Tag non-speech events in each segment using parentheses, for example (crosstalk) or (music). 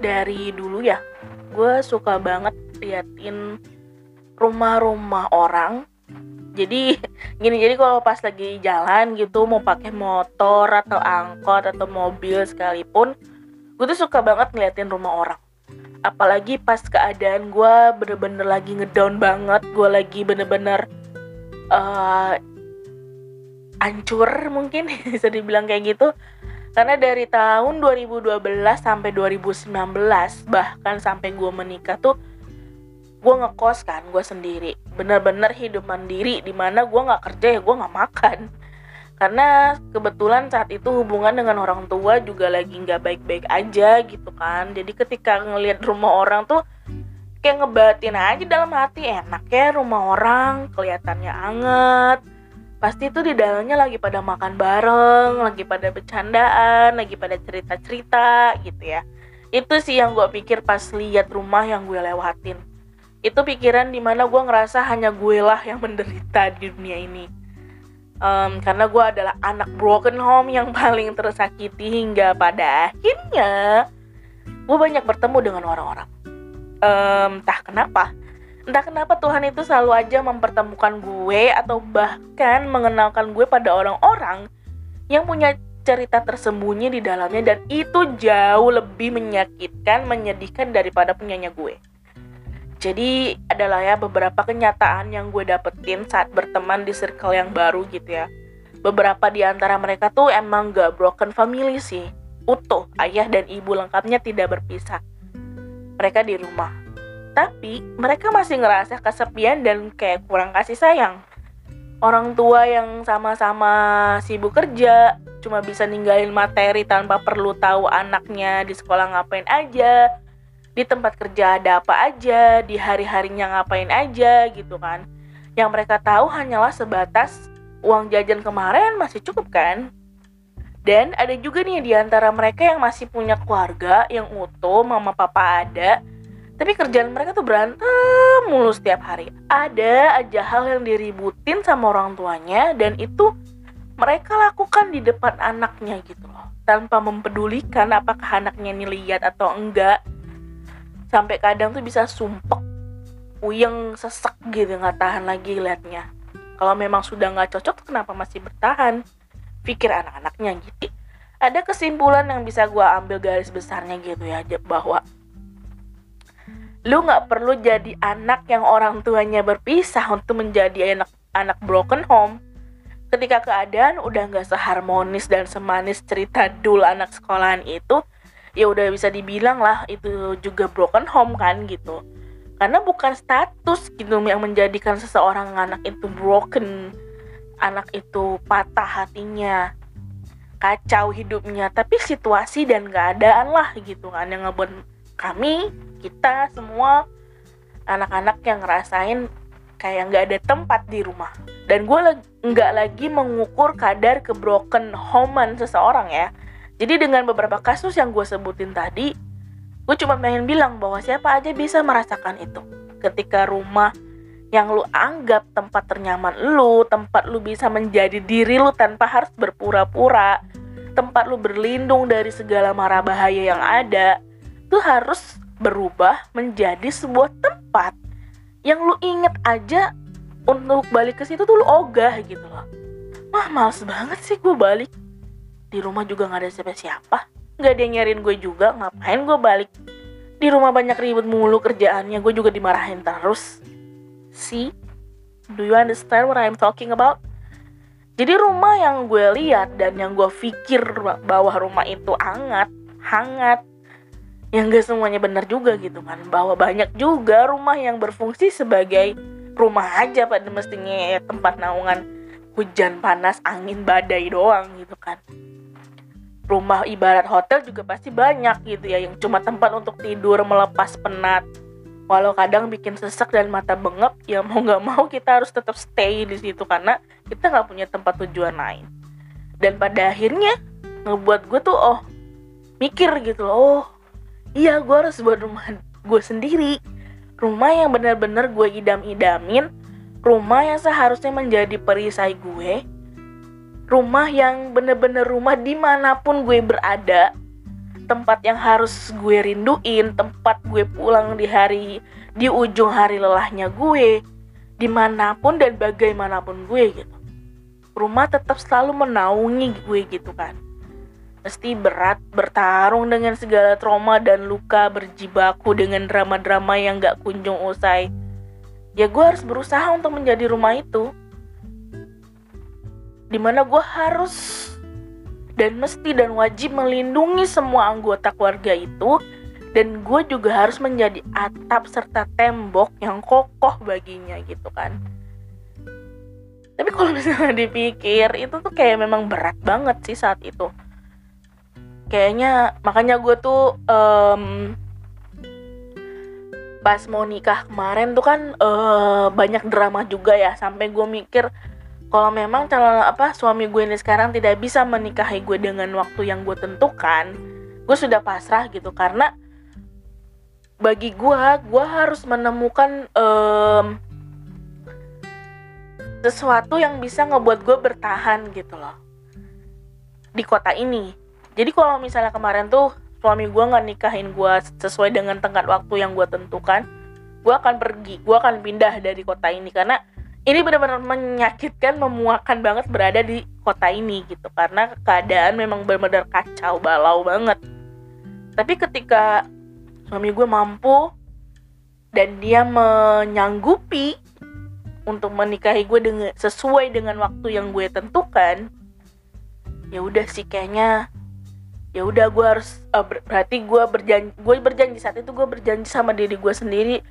Dari dulu ya, gue suka banget liatin rumah-rumah orang. Jadi (laughs) gini, jadi kalau pas lagi jalan gitu mau pakai motor atau angkot atau mobil sekalipun, gue tuh suka banget ngeliatin rumah orang. Apalagi pas keadaan gue bener-bener lagi ngedown banget, gue lagi bener-bener uh, hancur mungkin (laughs) bisa dibilang kayak gitu karena dari tahun 2012 sampai 2019 bahkan sampai gue menikah tuh gue ngekos kan gue sendiri. Bener-bener hidup mandiri di mana gue nggak kerja ya gue nggak makan. Karena kebetulan saat itu hubungan dengan orang tua juga lagi nggak baik-baik aja gitu kan. Jadi ketika ngelihat rumah orang tuh kayak ngebatin aja dalam hati. Enak ya rumah orang kelihatannya anget pasti itu di dalamnya lagi pada makan bareng lagi pada bercandaan lagi pada cerita-cerita gitu ya. Itu sih yang gue pikir pas lihat rumah yang gue lewatin. Itu pikiran di mana gue ngerasa hanya gue lah yang menderita di dunia ini. Um, karena gue adalah anak broken home yang paling tersakiti hingga pada akhirnya gue banyak bertemu dengan orang-orang. Um, entah kenapa entah kenapa Tuhan itu selalu aja mempertemukan gue atau bahkan mengenalkan gue pada orang-orang yang punya cerita tersembunyi di dalamnya dan itu jauh lebih menyakitkan, menyedihkan daripada punyanya gue. Jadi adalah ya beberapa kenyataan yang gue dapetin saat berteman di circle yang baru gitu ya. Beberapa di antara mereka tuh emang gak broken family sih. Utuh, ayah dan ibu lengkapnya tidak berpisah. Mereka di rumah. Tapi mereka masih ngerasa kesepian dan kayak kurang kasih sayang. Orang tua yang sama-sama sibuk kerja, cuma bisa ninggalin materi tanpa perlu tahu anaknya di sekolah ngapain aja, di tempat kerja ada apa aja, di hari-harinya ngapain aja gitu kan. Yang mereka tahu hanyalah sebatas uang jajan kemarin masih cukup kan? Dan ada juga nih di antara mereka yang masih punya keluarga yang utuh, mama papa ada, tapi kerjaan mereka tuh berantem mulu setiap hari. Ada aja hal yang diributin sama orang tuanya dan itu mereka lakukan di depan anaknya gitu loh. Tanpa mempedulikan apakah anaknya ini lihat atau enggak sampai kadang tuh bisa sumpek uyeng sesek gitu nggak tahan lagi liatnya kalau memang sudah nggak cocok kenapa masih bertahan pikir anak-anaknya gitu ada kesimpulan yang bisa gue ambil garis besarnya gitu ya bahwa lu nggak perlu jadi anak yang orang tuanya berpisah untuk menjadi anak anak broken home. Ketika keadaan udah nggak seharmonis dan semanis cerita dulu anak sekolahan itu ya udah bisa dibilang lah itu juga broken home kan gitu. Karena bukan status gitu yang menjadikan seseorang anak itu broken anak itu patah hatinya kacau hidupnya tapi situasi dan keadaan lah gitu kan yang ngebuat kami kita semua anak-anak yang ngerasain kayak nggak ada tempat di rumah dan gue nggak lagi mengukur kadar kebroken homean seseorang ya jadi dengan beberapa kasus yang gue sebutin tadi, gue cuma pengen bilang bahwa siapa aja bisa merasakan itu. Ketika rumah yang lu anggap tempat ternyaman lu, tempat lu bisa menjadi diri lu tanpa harus berpura-pura, tempat lu berlindung dari segala mara bahaya yang ada, tuh harus berubah menjadi sebuah tempat yang lu inget aja untuk balik ke situ tuh lu ogah gitu loh. Wah males banget sih gue balik. Di rumah juga nggak ada siapa-siapa. Nggak ada yang nyariin gue juga. Ngapain gue balik? Di rumah banyak ribut mulu kerjaannya. Gue juga dimarahin terus. See? Do you understand what I'm talking about? Jadi rumah yang gue lihat dan yang gue pikir bahwa rumah itu hangat hangat yang gak semuanya benar juga gitu kan. Bahwa banyak juga rumah yang berfungsi sebagai rumah aja pada mestinya ya, tempat naungan hujan panas angin badai doang gitu kan. Rumah ibarat hotel juga pasti banyak gitu ya yang cuma tempat untuk tidur melepas penat. Walau kadang bikin sesak dan mata bengep ya mau nggak mau kita harus tetap stay di situ karena kita nggak punya tempat tujuan lain. Dan pada akhirnya ngebuat gue tuh oh mikir gitu loh oh iya gue harus buat rumah gue sendiri. Rumah yang benar-benar gue idam-idamin. Rumah yang seharusnya menjadi perisai gue. Rumah yang bener-bener rumah di mana pun gue berada. Tempat yang harus gue rinduin tempat gue pulang di hari di ujung hari lelahnya gue. Di mana pun dan bagaimanapun gue gitu. Rumah tetap selalu menaungi gue gitu kan Mesti berat bertarung dengan segala trauma dan luka berjibaku dengan drama-drama yang gak kunjung usai. Ya gue harus berusaha untuk menjadi rumah itu. Di mana gue harus dan mesti dan wajib melindungi semua anggota keluarga itu. Dan gue juga harus menjadi atap serta tembok yang kokoh baginya gitu kan. Tapi kalau misalnya dipikir itu tuh kayak memang berat banget sih saat itu kayaknya makanya gue tuh um, pas mau nikah kemarin tuh kan uh, banyak drama juga ya. Sampai gue mikir kalau memang calon apa suami gue ini sekarang tidak bisa menikahi gue dengan waktu yang gue tentukan gue sudah pasrah gitu. Karena bagi gue gue harus menemukan um, sesuatu yang bisa ngebuat gue bertahan gitu loh. Di kota ini jadi kalau misalnya kemarin tuh suami gue nggak nikahin gue sesuai dengan tenggat waktu yang gue tentukan gue akan pergi gue akan pindah dari kota ini. Karena ini benar-benar menyakitkan memuakan banget berada di kota ini gitu. Karena keadaan memang benar-benar kacau balau banget. Tapi ketika suami gue mampu dan dia menyanggupi untuk menikahi gue dengan sesuai dengan waktu yang gue tentukan ya udah sih kayaknya ya udah gue harus uh, ber berarti gue berjanji gue berjanji saat itu gue berjanji sama diri gue sendiri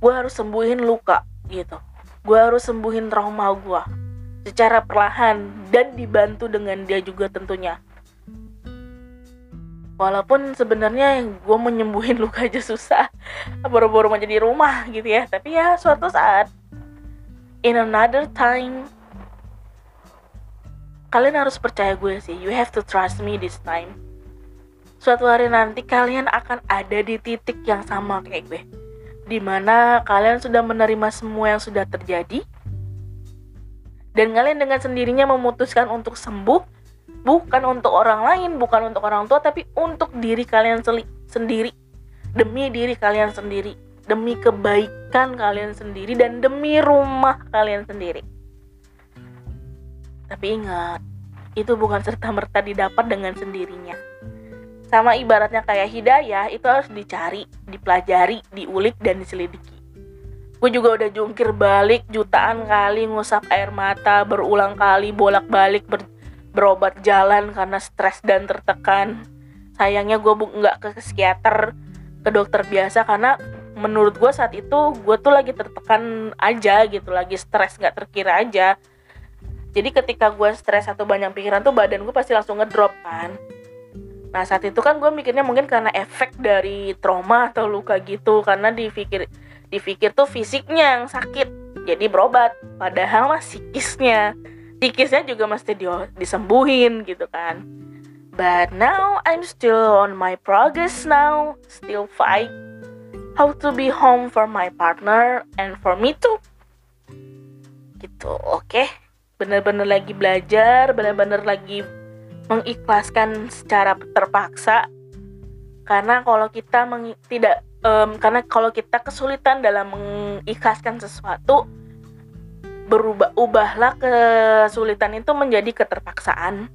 gue harus sembuhin luka gitu. Gue harus sembuhin trauma gue secara perlahan dan dibantu dengan dia juga tentunya. Walaupun sebenarnya gue menyembuhin (laughs) luka aja susah baru-baru menjadi rumah gitu ya. Tapi ya suatu saat in another time kalian harus percaya gue sih. You have to trust me this time. Suatu hari nanti kalian akan ada di titik yang sama kayak gue. Di mana kalian sudah menerima semua yang sudah terjadi. Dan kalian dengan sendirinya memutuskan untuk sembuh. Bukan untuk orang lain bukan untuk orang tua tapi untuk diri kalian sendiri. Demi diri kalian sendiri. Demi kebaikan kalian sendiri dan demi rumah kalian sendiri tapi ingat, itu bukan serta-merta didapat dengan sendirinya. Sama ibaratnya kayak hidayah, itu harus dicari, dipelajari, diulik, dan diselidiki. Gue juga udah jungkir balik jutaan kali ngusap air mata, berulang kali bolak-balik ber berobat jalan karena stres dan tertekan. Sayangnya gue nggak ke psikiater, ke dokter biasa karena menurut gue saat itu gue tuh lagi tertekan aja gitu, lagi stres nggak terkira aja jadi ketika gue stres atau banyak pikiran tuh badan gue pasti langsung ngedrop kan. Nah saat itu kan gue mikirnya mungkin karena efek dari trauma atau luka gitu karena dipikir dipikir tuh fisiknya yang sakit jadi berobat. Padahal mah psikisnya psikisnya juga mesti di, disembuhin gitu kan. But now I'm still on my progress now still fight how to be home for my partner and for me too. Gitu oke? okay? Benar-benar lagi belajar benar-benar lagi mengikhlaskan secara terpaksa. Karena kalau kita meng, tidak um, karena kalau kita kesulitan dalam mengikhlaskan sesuatu berubah ubahlah kesulitan itu menjadi keterpaksaan.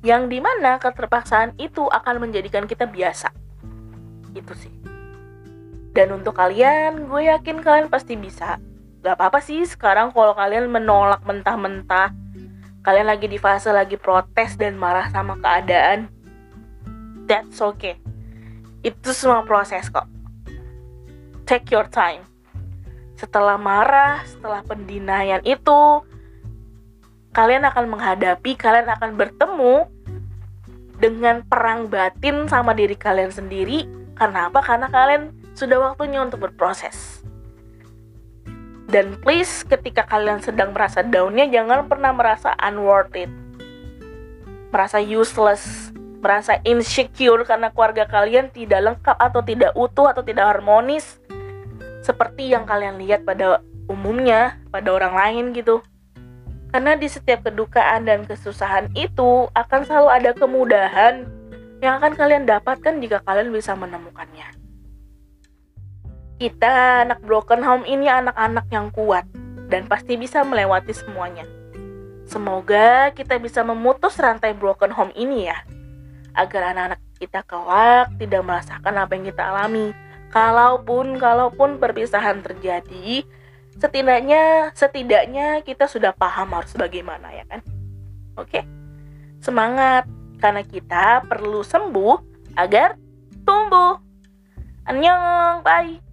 Yang di mana keterpaksaan itu akan menjadikan kita biasa. Itu sih. Dan untuk kalian gue yakin kalian pasti bisa gak apa-apa sih sekarang kalau kalian menolak mentah-mentah kalian lagi di fase lagi protes dan marah sama keadaan that's okay itu semua proses kok take your time setelah marah setelah pendinaian itu kalian akan menghadapi, kalian akan bertemu dengan perang batin sama diri kalian sendiri. Karena apa? Karena kalian sudah waktunya untuk berproses. Dan please, ketika kalian sedang merasa downnya, jangan pernah merasa unworth. Merasa useless, merasa insecure karena keluarga kalian tidak lengkap atau tidak utuh atau tidak harmonis. Seperti yang kalian lihat pada umumnya, pada orang lain gitu. Karena di setiap kedukaan dan kesusahan itu akan selalu ada kemudahan yang akan kalian dapatkan jika kalian bisa menemukannya. Kita anak broken home ini anak-anak yang kuat dan pasti bisa melewati semuanya. Semoga kita bisa memutus rantai broken home ini ya. Agar anak-anak kita kelak tidak merasakan apa yang kita alami. Kalaupun kalaupun perpisahan terjadi, setidaknya setidaknya kita sudah paham harus bagaimana ya kan oke semangat karena kita perlu sembuh agar tumbuh annyeong bye